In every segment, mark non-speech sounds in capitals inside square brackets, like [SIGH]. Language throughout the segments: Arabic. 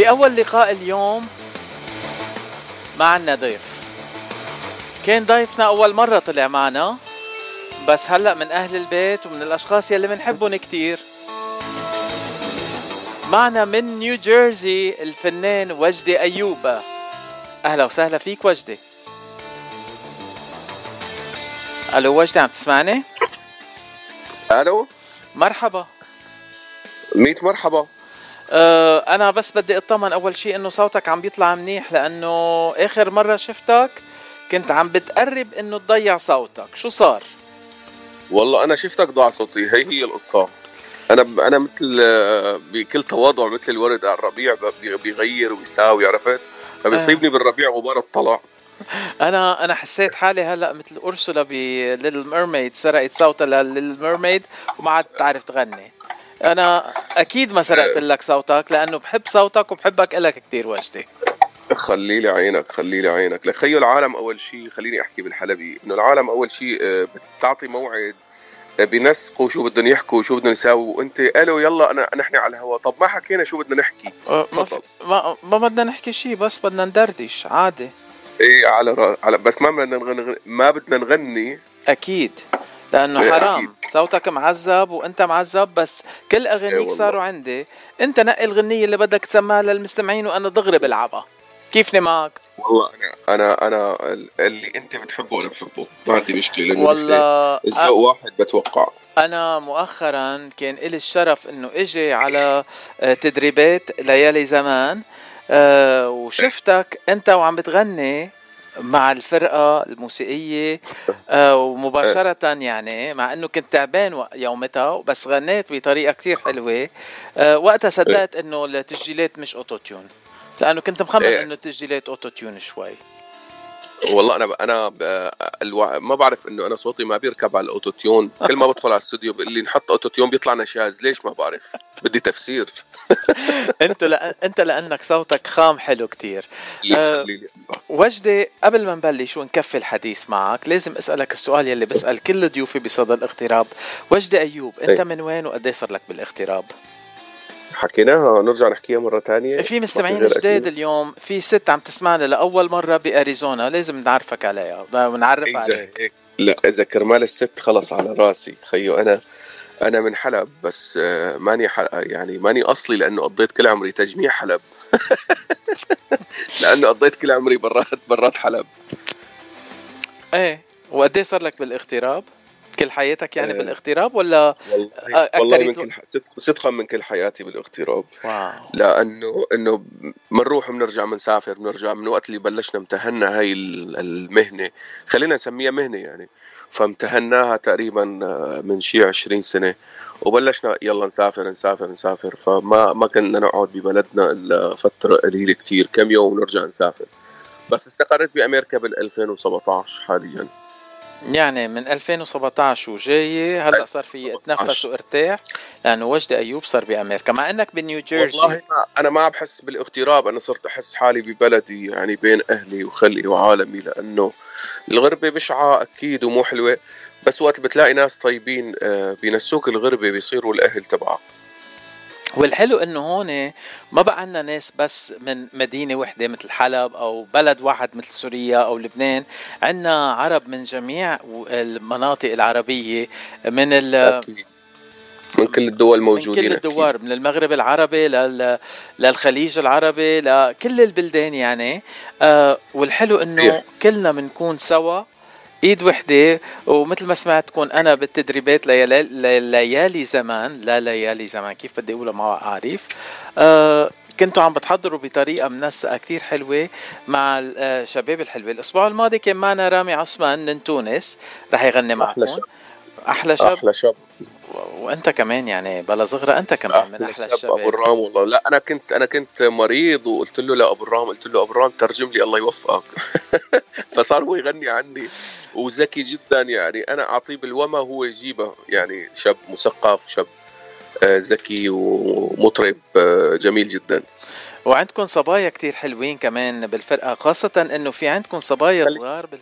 بأول لقاء اليوم ما عنا ضيف. كان ضيفنا أول مرة طلع معنا بس هلأ من أهل البيت ومن الأشخاص يلي بنحبهم كتير. معنا من نيو جيرسي الفنان وجدي أيوب. أهلا وسهلا فيك وجدي. ألو وجدي عم تسمعني؟ ألو؟ مرحبا. ميت مرحبا. أنا بس بدي أطمن أول شيء إنه صوتك عم بيطلع منيح لأنه آخر مرة شفتك كنت عم بتقرب إنه تضيع صوتك. شو صار؟ والله أنا شفتك ضاع صوتي. هي هي القصة. أنا ب... أنا مثل آه، بكل تواضع مثل الورد على الربيع ب- بيغير ويساوي عرفت؟ فبيصيبني بالربيع غبار الطلع [LAUGHS] أنا أنا حسيت حالي هلأ مثل Ursula ب Little Mermaid سرقت صوتها ل Little Mermaid وما عاد تعرف تغني. أنا أكيد ما سرقت لك صوتك لأنه بحب صوتك وبحبك إلك كثير وجدي. خلي لي عينك خلي لي عينك. لك خيو العالم أول شيء خليني أحكي بالحلبي. إنه العالم أول شيء آه، بتعطي موعد آه، بينسقوا شو بدهم يحكوا شو بدهم يساووا. وأنت ألو يلا انا نحن على الهواء طب ما حكينا شو بدنا نحكي. أه، ما. في- ما ما بدنا نحكي شيء بس بدنا ندردش عادي. إيه على را... على بس ما بدنا نغني ما بدنا نغني. أكيد. لأنه إيه، حرام. صوتك معذب وأنت معذب بس كل إيه اغانيك والله. صاروا عندي. أنت نقي الغنية اللي بدك تسمعها للمستمعين وأنا دغري بلعبها كيفني معك والله أنا أنا أنا اللي أنت بتحبه أنا بحبه. ما عندي مشكلة والله الذوق واحد بتوقع. أنا مؤخرا كان لي الشرف إنه إجي على آه، تدريبات ليالي زمان آه، وشفتك أنت وعم بتغني. مع الفرقة الموسيقية آه، ومباشرة يعني مع إنه كنت تعبان يومتها بس غنيت بطريقة كتير حلوة آه، وقتها صدقت إنه التسجيلات مش auto-tune لأنه كنت مخمن إيه. إنه التسجيلات auto-tune شوي والله أنا أنا. ما بعرف إنه أنا صوتي ما بيركب على ال auto-tune [LAUGHS] كل ما بدخل على الاستوديو بيقول لي نحط auto-tune بيطلع نشاز ليش ما بعرف بدي تفسير [LAUGHS] أنت لأ... أنت لأنك صوتك خام حلو كتير الله. وجدي قبل ما نبلش ونكفي الحديث معك لازم أسألك السؤال يلي بسأل كل ضيوفي بصدى الاغتراب وجدي أيوب أنت إيه. من وين وقد صار لك بالاغتراب حكيناها نرجع نحكيها مرة ثانية في مستمعين جداد اليوم في ست عم تسمعنا لأول مرة بأريزونا لازم نعرفك عليها ونعرف اذا عليك هيك لا إذا كرمال الست خلص على راسي. خيو أنا أنا من حلب بس آه، ماني ح... يعني ماني أصلي لأنه قضيت كل عمري تجميع حلب. [LAUGHS] لأنه قضيت كل عمري برات برات حلب. إيه وقد صار لك بالاغتراب؟ كل حياتك يعني آه. بالاغتراب ولا والله من كل صدقا من كل حياتي بالاغتراب. واو. لأنه إنه بنروح بنرجع بنسافر بنرجع من وقت اللي بلشنا امتهنا هاي ال- المهنة. خلينا نسميها مهنة يعني. فامتهناها تقريبا آه، من شي 20 سنة. وبلشنا يلا نسافر نسافر نسافر. فما ما كنا نقعد ببلدنا إلا فترة قليلة كتير كم يوم ونرجع نسافر. بس استقريت بأمريكا بال 2017 حاليا. يعني من 2017 وجاي هلأ صار في 17. اتنفس وارتاح لأنه وجدي أيوب صار بأمريكا. مع إنك بنيو جيرسي. والله ما أنا ما بحس بالاغتراب أنا صرت أحس حالي ببلدي يعني بين أهلي وخلي وعالمي لأنه الغربة بشعة أكيد ومو حلوة بس وقت بتلاقي ناس طيبين آه، بينسوك الغربة بيصيروا الأهل تبعك. والحلو إنه هون ما بقى عنا ناس بس من مدينة وحدة مثل حلب أو بلد واحد مثل سوريا أو لبنان عنا عرب من جميع المناطق العربية من ال أكيد. من كل الدول من موجودين كل أكيد. الدوار من المغرب العربي لل... للخليج العربي لكل البلدان يعني آه والحلو إنه. كلنا بنكون سوا إيد وحدة ومثل ما سمعت تكون أنا بالتدريبات ليالي, ليالي زمان لا ليالي زمان كيف بدي أقولها ما عارف آه كنتوا عم بتحضروا بطريقة منسقة كتير حلوة مع الشباب الحلوة. الأسبوع الماضي كان معنا رامي عثمان من تونس رح يغني معكم. أحلى شاب أحلى شاب وأنت كمان يعني بلا صغرى أنت كمان من أحلى شاب أبو الشباب. الرام والله. لا أنا كنت أنا كنت مريض وقلت له لابو الرام قلت له أبو الرام ترجم لي الله يوفقك. [LAUGHS] فصار هو يغني عني وذكي جدا يعني. أنا أعطيه بالوما هو يجيبه يعني. شاب مثقف شاب آه، ذكي ومطرب آه، جميل جدا. وعندكم صبايا كتير حلوين كمان بالفرقة خاصة إنه في عندكم صبايا صغار بال...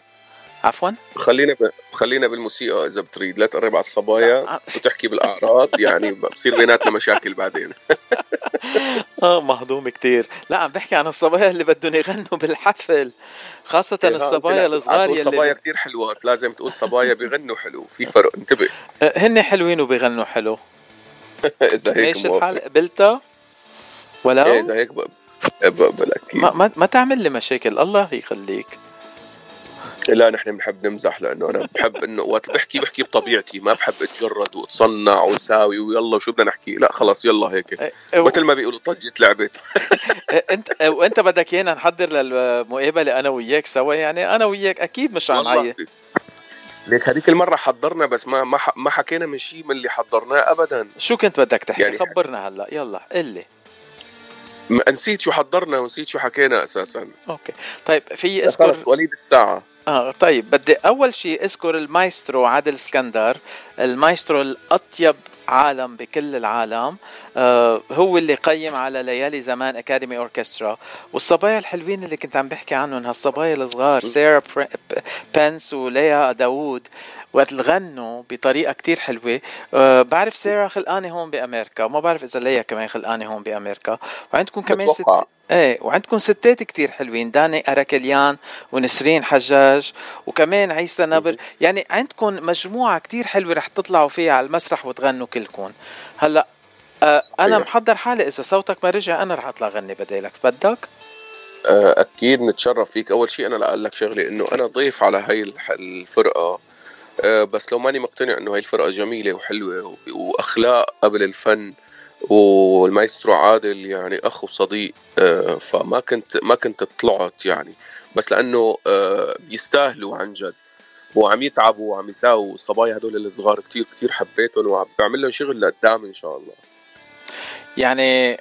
عفوا؟ خلينا ب... خلينا بالموسيقى إذا بتريد. لا تقرب على الصبايا وتحكي بالأعراض يعني بصير بيناتنا مشاكل بعدين. [LAUGHS] آه مهضوم كتير. لا عم بحكي عن الصبايا اللي بدهم يغنوا بالحفل خاصة إيه الصبايا الصغار يلي صبايا كتير حلوات لازم تقول صبايا بيغنوا حلو في فرق انتبه. [LAUGHS] آه، هن حلوين وبيغنوا حلو. [LAUGHS] إذا هيك ماشي الحال. قبلتها ولا إيه، إذا هيك بقبل أكيد ما, ما تعمل لي مشاكل الله يخليك. لا نحن بنحب نمزح لأنه أنا بحب إنه وقت بحكي بحكي بطبيعتي ما بحب أتجرد وأتصنع وساوي ويلا وشو بدنا نحكي؟ لا خلص يلا هيك. إيه، إيه، مثل ما بيقولوا طجت لعبت. [LAUGHS] إيه، إنت وإنت بدك إيانا نحضر للمقابلة أنا وياك سوا يعني أنا وياك أكيد مش عم نعيط ليك هذيك المرة حضرنا بس ما ما ما حكينا من شيء من اللي حضرناه ابدا. شو كنت بدك تحكي؟ يعني خبرنا هلأ. يلا قل لي. نسيت شو حضرنا ونسيت شو حكينا أساسا. okay. طيب في اذكر وليد الساعة. آه طيب بدي أول شيء أذكر المايسترو عادل اسكندر. المايسترو الأطيب عالم بكل العالم. آه هو اللي قيم على ليالي زمان Academy Orchestra. والصبايا الحلوين اللي كنت عم بحكي عنهم هالصبايا الصغار سيرا بنس وليا داوود. وقت الغنوا بطريقة كتير حلوة. أه بعرف سيرا خلقانة هون بأمريكا وما بعرف إذا ليا كمان خلقانة هون بأمريكا. وعندكم كمان ست إيه وعندكم ستات كتير حلوين داني أراكليان ونسرين حجاج وكمان عيسى نبر. يعني عندكم مجموعة كتير حلوة رح تطلعوا فيها على المسرح وتغنوا كلكم. هلأ آه أنا محضر حالي إذا صوتك ما رجع أنا رح أطلع غني بدالك بدك؟ آه، أكيد نتشرف فيك. أول شيء أنا أقول لك شغلة إنه أنا ضيف على هاي الفرقة. بس لو ماني مقتنع إنه هاي الفرقة جميلة وحلوة وأخلاق قبل الفن والمايسترو عادل يعني اخ وصديق آه، فما كنت ما كنت طلعت يعني. بس لأنه آه، بيستاهلوا عن جد. وعم يتعبوا وعم يساووا. الصبايا هدول الصغار كتير كتير حبيتهم وعم بعمل لهم شغل لقدام إن شاء الله. يعني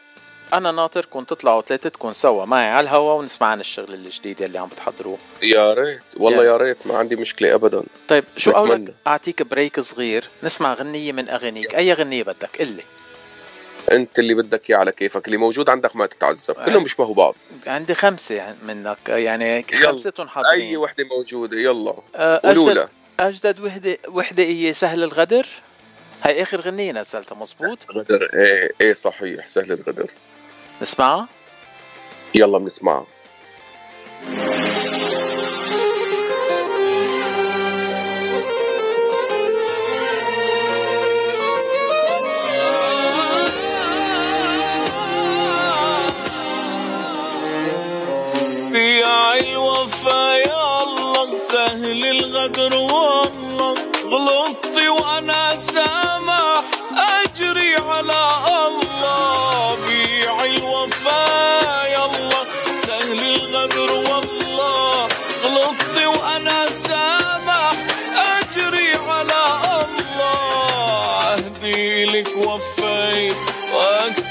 أنا ناطركم تطلعوا ثلاثتكم سوا. معي على الهوا ونسمع عن الشغل الجديد اللي عم بتحضروه. يا ريت. والله يعني. يا ريت. ما عندي مشكلة ابدا. طيب شو قولك أعطيك break صغير. نسمع غنية من اغانيك أي غنية بدك؟ قل لي. أنت اللي بدك اياه على كيفك. اللي موجود عندك ما تتعذب. كلهم بيشبهوا بعض. عندي خمسة منك. يعني خمستهم حاضرين. أي وحدة موجودة. يلا. أه أجدد, أجدد وحدة وحدة هي سهل الغدر. هاي آخر غنية نزلتها مزبوط غدر إيه إيه صحيح. سهل الغدر. نسمعها؟ يلا بنسمعها. بيع الوفا يا الله سهل الغدر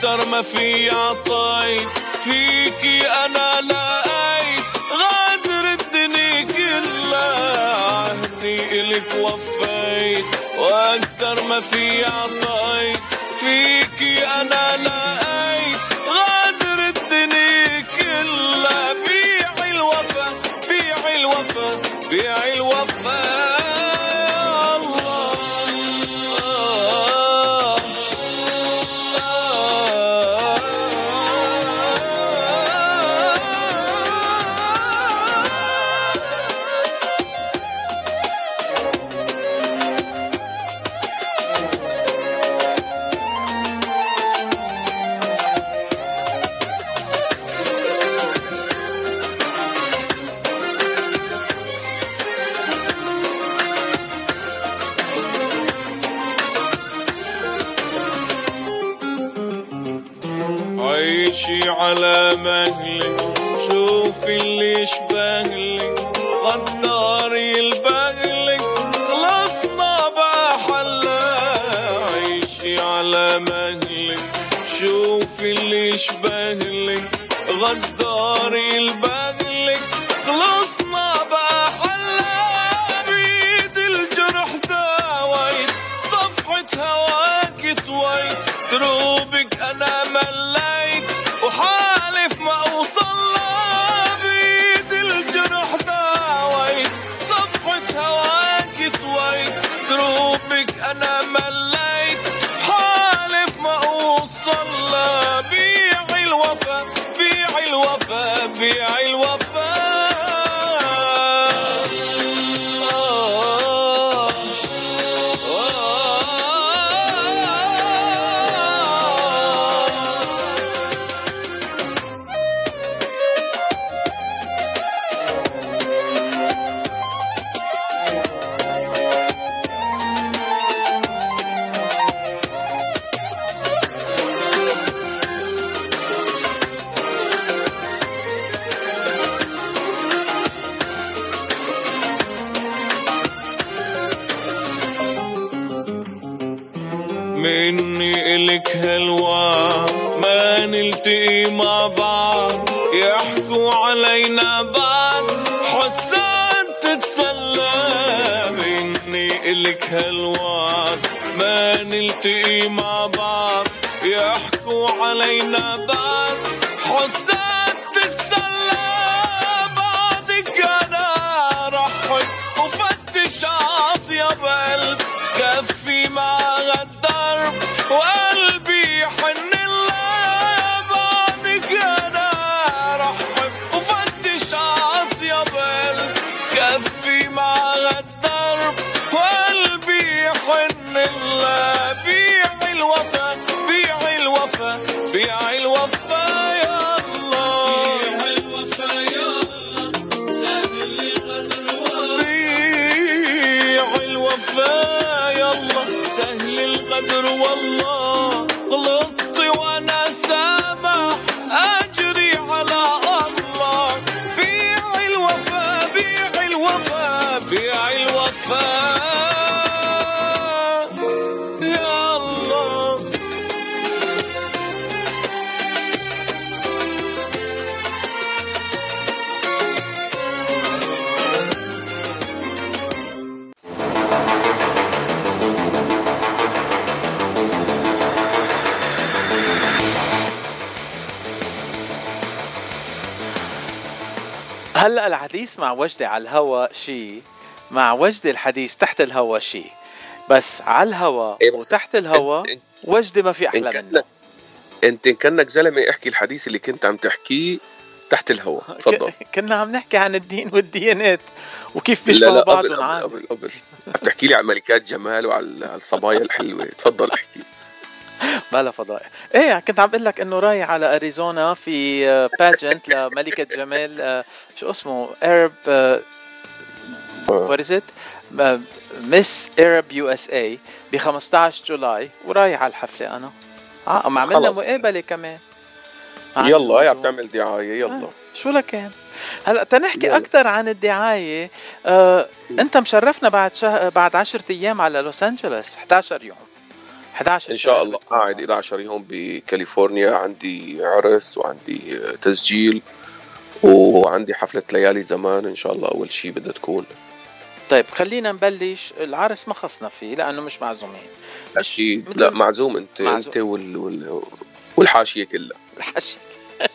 وأكتر ما في عطيت فيكي أنا لقيت غادر الدنيا كلها. عهدي الك وفيت. وأكتر ما في عطيت فيكي أنا لقيت يشبهلك غدار يلبهلك خلصنا بحلا عيشي على مهلك. شوفي اللي يشبهلك غدار يلبهلك الوفا بيع الوفا بيع الوفا. مني إلك هالوعد ما نلتقي مع بعض. يحكوا علينا بعد حسان تتسلى. مني إلك هالوعد ما نلتقي مع بعض. يحكوا علينا بعد كفي مع الدرب وقلبي يحن الله بيع الوفا بيع الوفا بيع الوفا. هلا الحديث مع وجدي على الهوا شيء مع وجدي الحديث تحت الهوا شيء بس على الهوا إيه وتحت الهوا وجدي ما في أحلى منه. انت كانك زلمة احكي الحديث اللي كنت عم تحكيه تحت الهواء [LAUGHS] تفضل. كنا عم نحكي عن الدين والديانات وكيف بيشبهوا بعض قبل قبل قبل قبل. عم تحكي لي عن ملكات جمال وعلى على الصبايا الحلوة. تفضل احكي. بلا فضائح إيه كنت عم بقول لك إنه رايح على أريزونا في باجنت لملكة جمال آه، شو اسمه؟ ارب وات از مس ارب يو اس اي ب 15 جولاي ورايح على الحفلة أنا. آه عم عملنا. مقابلة كمان. عن يلا هي عم الموضوع. تعمل دعاية؟ يلا. آه، شو لكان؟ هلأ تنحكي. أكثر عن الدعاية. آه، أنت مشرفنا بعد شه... بعد 10 أيام على لوس أنجلوس 11 يوم. 11 إن شاء الله. قاعد 11 يوم بكاليفورنيا. عندي عرس وعندي تسجيل وعندي حفلة ليالي زمان. إن شاء الله أول شيء بدها تكون. طيب خلينا نبلش. العرس ما خصنا فيه لأنه مش معزومين. مش أكيد. لا معزوم انت معزوم. أنت وال... وال... والحاشية كلها. الحشي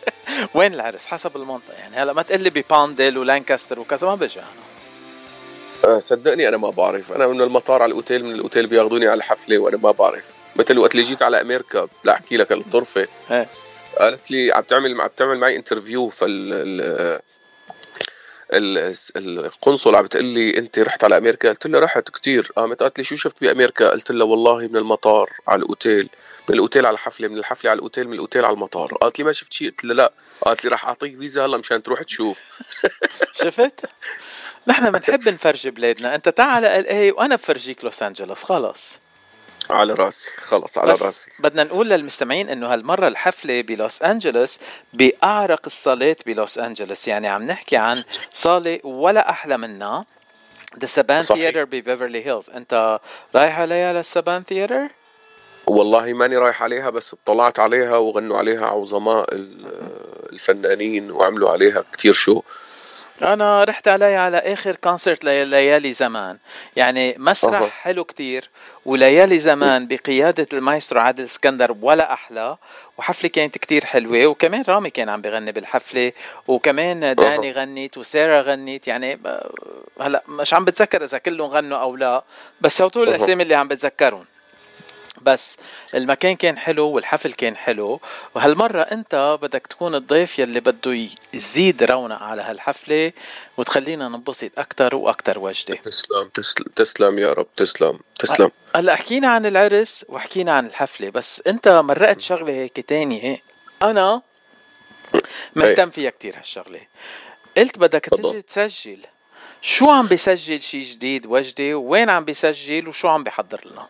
[LAUGHS] وين العرس؟ حسب المنطقة يعني. هلا ما تقول لي بباندل ولانكاستر وكذا ما بجي أنا. صدقني أنا ما بعرف. أنا من المطار على الأوتيل من الأوتيل بياخذوني على حفله وأنا ما بعرف. مثل وقت اللي جيت على أمريكا لا أحكي لك الطرفه. قالت لي عم تعمل عم تعمل معي interview فال ال- ال- القنصل عم بتقول لي أنت رحت على أمريكا؟ قلت لها رحت كثير قامت قالت لي شو شفت بأمريكا؟ قلت لها والله من المطار على الأوتيل. من الأوتيل على الحفلة من الحفلة على الأوتيل من الأوتيل على المطار. قالت لي ما شفت شيء؟ قلت لها لا. قالت لي راح أعطيك فيزا هلا مشان تروح تشوف. [LAUGHS] شفت؟ [LAUGHS] نحن بنحب نفرجي بلادنا. أنت تعال LA وأنا بفرجيك لوس أنجلوس. خلص. على راسي. خلص على بس راسي. بدنا نقول للمستمعين إنه هالمرة الحفلة بلوس أنجلوس بأعرق الصالات بلوس أنجلوس. يعني عم نحكي عن صالة ولا أحلى منها. The Saban صحيح. Theatre ببيفرلي هيلز أنت رايح عليها لل Saban Theatre والله ماني رايح عليها بس اطلعت عليها وغنوا عليها عظماء ال- الفنانين وعملوا عليها كتير show. أنا رحت علي على آخر concert ليالي زمان يعني مسرح أها. حلو كتير وليالي زمان بقيادة المايسترو عادل اسكندر ولا أحلى وحفلة كانت كتير حلوة وكمان رامي كان عم بغني بالحفلة وكمان داني غنت وسارة غنت يعني ب- هلأ مش عم بتذكر إذا كلهم غنوا أو لا بس هو أها. الأسامي اللي عم بتذكرهم بس المكان كان حلو والحفل كان حلو. وهالمرة أنت بدك تكون الضيف يلي بده يزيد رونق على هالحفلة وتخلينا ننبسط أكتر وأكتر وجدة. تسلم تسلم يا رب تسلم تسلم. هلأ حكينا عن العرس وحكينا عن الحفلة بس أنت مرقت شغلة هيك تانية. أنا مهتم فيها كتير هالشغلة. قلت بدك. تجي تسجل. شو عم بيسجل شي جديد وجدي وين عم بيسجل؟ وشو عم بيحضر لنا؟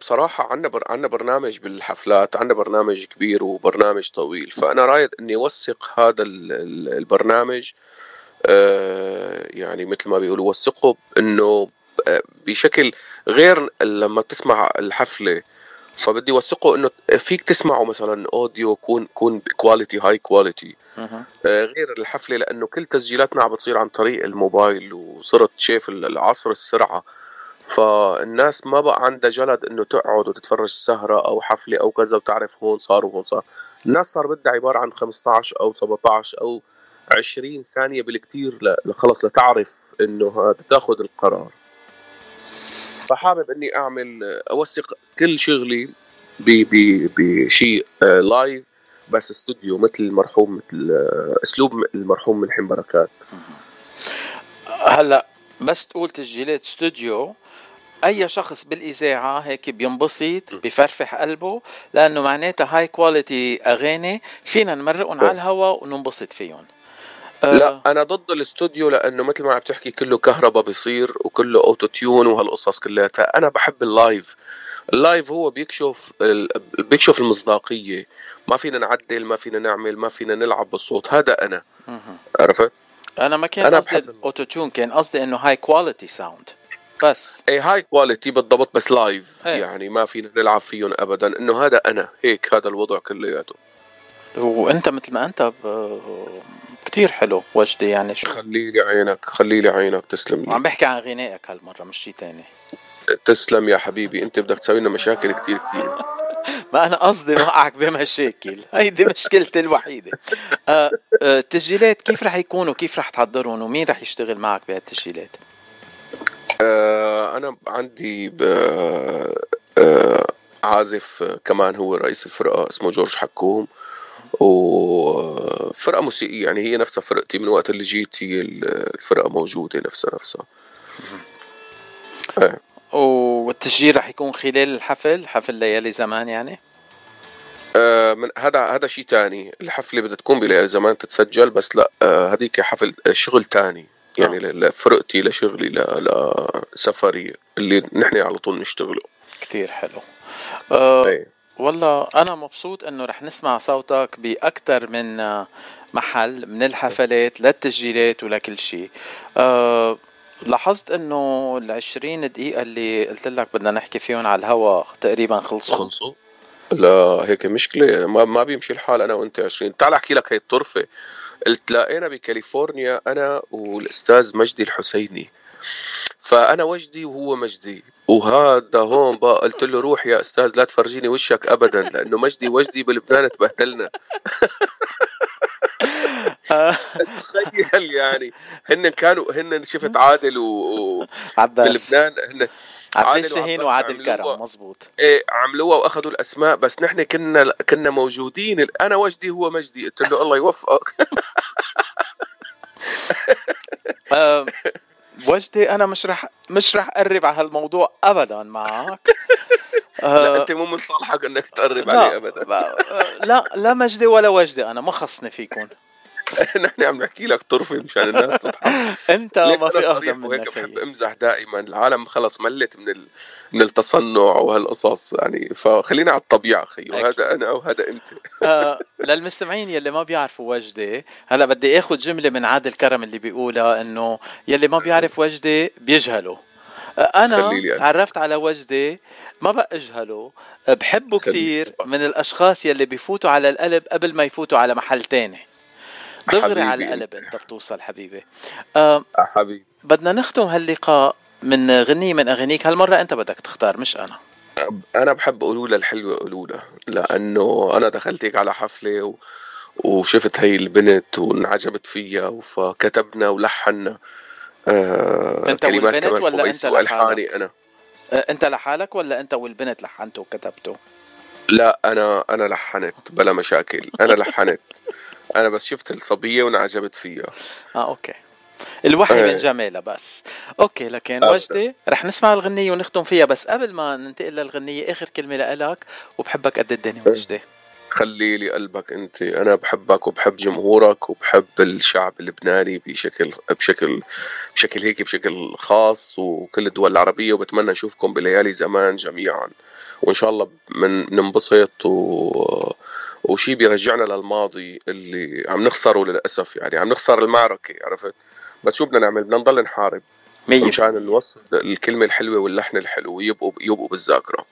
بصراحة عنا بر... عنا برنامج بالحفلات عنا برنامج كبير وبرنامج طويل. فأنا رايد إني أوثق هذا ال- ال- البرنامج أه، يعني مثل ما بيقولوا وثقه إنه أه، بشكل غير لما تسمع الحفلة. فبدي اوثقه إنه فيك تسمعه مثلا audio يكون يكون quality high quality. غير الحفلة لأنه كل تسجيلاتنا عم بتصير عن طريق الموبايل وصرت شايف العصر السرعة. فالناس ما بقى عندها جلد إنه تقعد وتتفرج سهره أو حفلة أو كذا وتعرف هون صار وهون صار. الناس صار بدها عبارة عن 15 أو 17 أو 20 ثانية بالكثير ل- خلص لتعرف إنه تاخذ القرار. فحابب إني أعمل أوثق كل شغلي بشيء آه، لايف بس استوديو مثل المرحوم مثل آه، أسلوب المرحوم ملحم بركات هلأ بس تقول تسجيلات استوديو أي شخص بالإذاعة هيك بينبسط بفرفح قلبه لأنه معناتها high quality أغاني فينا نمرقهم على الهواء وننبسط فيهم. آه، لا أنا ضد الاستوديو لأنه مثل ما عم تحكي كله كهرباء بيصير وكله auto-tune وهالقصص كلياتها. أنا بحب ال live ال live هو بيكشف ال... بيكشف المصداقية. ما فينا نعدل ما فينا نعمل ما فينا نلعب بالصوت. هذا أنا. عرفت؟ أنا ما كان قصدي ال auto-tune كان قصدي إنه high quality sound بس. اي high quality بالضبط بس live إيه. يعني ما فينا نلعب فيهم ابدا. إنه هذا أنا هيك هذا الوضع كلياته. وأنت مثل ما أنت ب... كتير حلو وجدي يعني شو. خلي لي عينك خلي لي عينك تسلم لي. بحكي عن غنائك هالمرة مش شيء تاني. تسلم يا حبيبي أنت بدك تسوي لنا مشاكل كتير كتير. [LAUGHS] [LAUGHS] ما أنا قصدي نوقعك بمشاكل. هيدي مشكلتي الوحيدة. آه آه التسجيلات كيف رح يكونوا؟ كيف رح تحضرهم؟ ومين رح يشتغل معك بهالتسجيلات؟ آه أنا عندي ب... آه عازف آه، كمان هو رئيس الفرقة اسمه جورج حكوم. وفرقة موسيقية يعني هي نفسها فرقتي من وقت اللي جيت هي الفرقة موجودة نفسها نفسها. آه. والتسجيل رح يكون خلال الحفل حفل ليالي زمان يعني؟ آه، من هذا هذا شيء تاني. الحفلة بدها تكون بليالي زمان تتسجل بس لا آه، هذيك حفل آه، شغل تاني. يعني آه. لفرقتي لشغلي لسفري اللي نحن على طول نشتغله. كتير حلو. آه أي. والله أنا مبسوط إنه رح نسمع صوتك باكثر من محل من الحفلات للتسجيلات ولكل شيء. آه لاحظت إنه ال 20 دقيقة اللي قلت لك بدنا نحكي فيهم على الهوا تقريبا خلصوا؟ خلصوا. لا هيك مشكلة. ما, ما بيمشي الحال أنا وأنت 20 تعال أحكي لك هي الطرفة. التلاقينا بكاليفورنيا أنا والأستاذ مجدي الحسيني. فأنا وجدي وهو مجدي. وهذا هون بقى قلت له روح يا أستاذ لا تفرجيني وشك أبدا لأنه مجدي وجدي بلبنان تبهدلنا. [LAUGHS] تخيل يعني. هن كانوا هن شفت عادل و... عباس. بلبنان هن عادل شاهين وعباس وعادل. كرم مزبوط إيه عملوها وأخذوا الأسماء بس نحن كنا كنا موجودين. أنا وجدي هو مجدي. قلت له الله يوفقك. [LAUGHS] وجدي أنا مش رح مش رح أقرب على هالموضوع ابدا معك. [LAUGHS] لا آه، أنت مو من صالحك إنك تقرب عليه ابدا. لا لا مجدي ولا وجدي أنا ما خصني فيكم. [LAUGHS] نحن عم نحكي لك طرفة مشان الناس تضحك. [LAUGHS] أنت ما في أقدم منك بحب أمزح دائما. العالم خلص ملت من ال... من التصنع وهالقصص يعني. فخلينا على الطبيعة خيو. هذا أنا وهذا أنت. [LAUGHS] آه، للمستمعين يلي ما بيعرفوا وجدي هلا بدي آخذ جملة من عادل كرم اللي بيقولها إنه يلي ما بيعرف وجدي بيجهله. آه، أنا. تعرفت على وجدي ما بقى اجهله بحبه طبعا. من الأشخاص يلي بيفوتوا على القلب قبل ما يفوتوا على محل تاني. دغري على. القلب انت بتوصل حبيبي. آه حبيبي. بدنا نختم هاللقاء من غنية من اغانيك هالمرة أنت بدك تختار مش أنا. أنا بحب قولولة الحلوة قولولة لأنه أنا دخلت هيك على حفلة و... وشفت هي البنت وانعجبت فيها فكتبنا ولحنا. آه أنت والبنت ولا أنت وألحاني أنا. آه أنت لحالك ولا أنت والبنت لحنته وكتبته لا أنا أنا لحنت بلا مشاكل. أنا لحنت. [LAUGHS] أنا بس شفت الصبية وانعجبت فيها آه أوكي الوحي. من جمالها بس أوكي لكن. وجدي رح نسمع الغنية ونختم فيها بس قبل ما ننتقل للغنية آخر كلمة لإلك وبحبك قد الدنيا إيه. وجدي خلي لي قلبك أنت أنا بحبك وبحب جمهورك وبحب الشعب اللبناني بشكل بشكل بشكل هيك بشكل خاص وكل الدول العربية وبتمنى نشوفكم بليالي زمان جميعا وإن شاء الله من ننبسط و وشي بيرجعنا للماضي اللي عم نخسره للأسف يعني عم نخسر المعركة عرفت؟ بس شو بدنا نعمل؟ بدنا نضل نحارب مية. مشان نوصل الكلمة الحلوة واللحن الحلو يبقوا يبقوا بالذاكرة.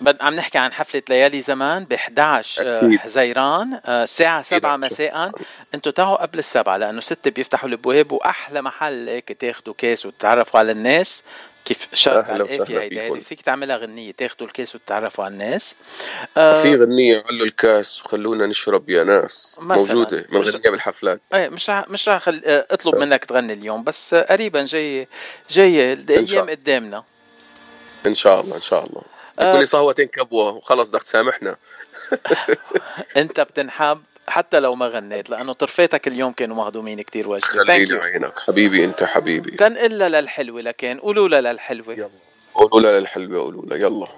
بد- عم نحكي عن حفلة ليالي زمان ب 11 آه، أكيد. حزيران آه، الساعة 7 أكيد. مساء. أنتوا تعوا قبل السبعة لأنه ستة بيفتحوا الأبواب وأحلى محل هيك تاخدوا كاس وتتعرفوا على الناس. كيف أهلا على القافية وسهلا هيدي فيك تعملها غنية تاخدوا الكاس وتتعرفوا على الناس. آه، في غنية علوا الكاس وخلونا نشرب يا ناس. مش- بنغنيها بالحفلات. إيه مش رح مش رح خل... آه، اطلب منك تغني اليوم بس آه، قريبا جاي جاي الأيام. قدامنا. إن شاء الله إن شاء الله. آه. صهوة كبوة وخلص بدك تسامحنا. [LAUGHS] أنت بتنحب. حتى لو ما غنيت لأنه طرفاتك اليوم كانوا مهضومين كتير وجدي خلي thank لي you عينك حبيبي أنت حبيبي. تنقلها للحلوة لكن قولوا لها للحلوة. يلا. قولوا لها للحلوة قولوا لها يلا.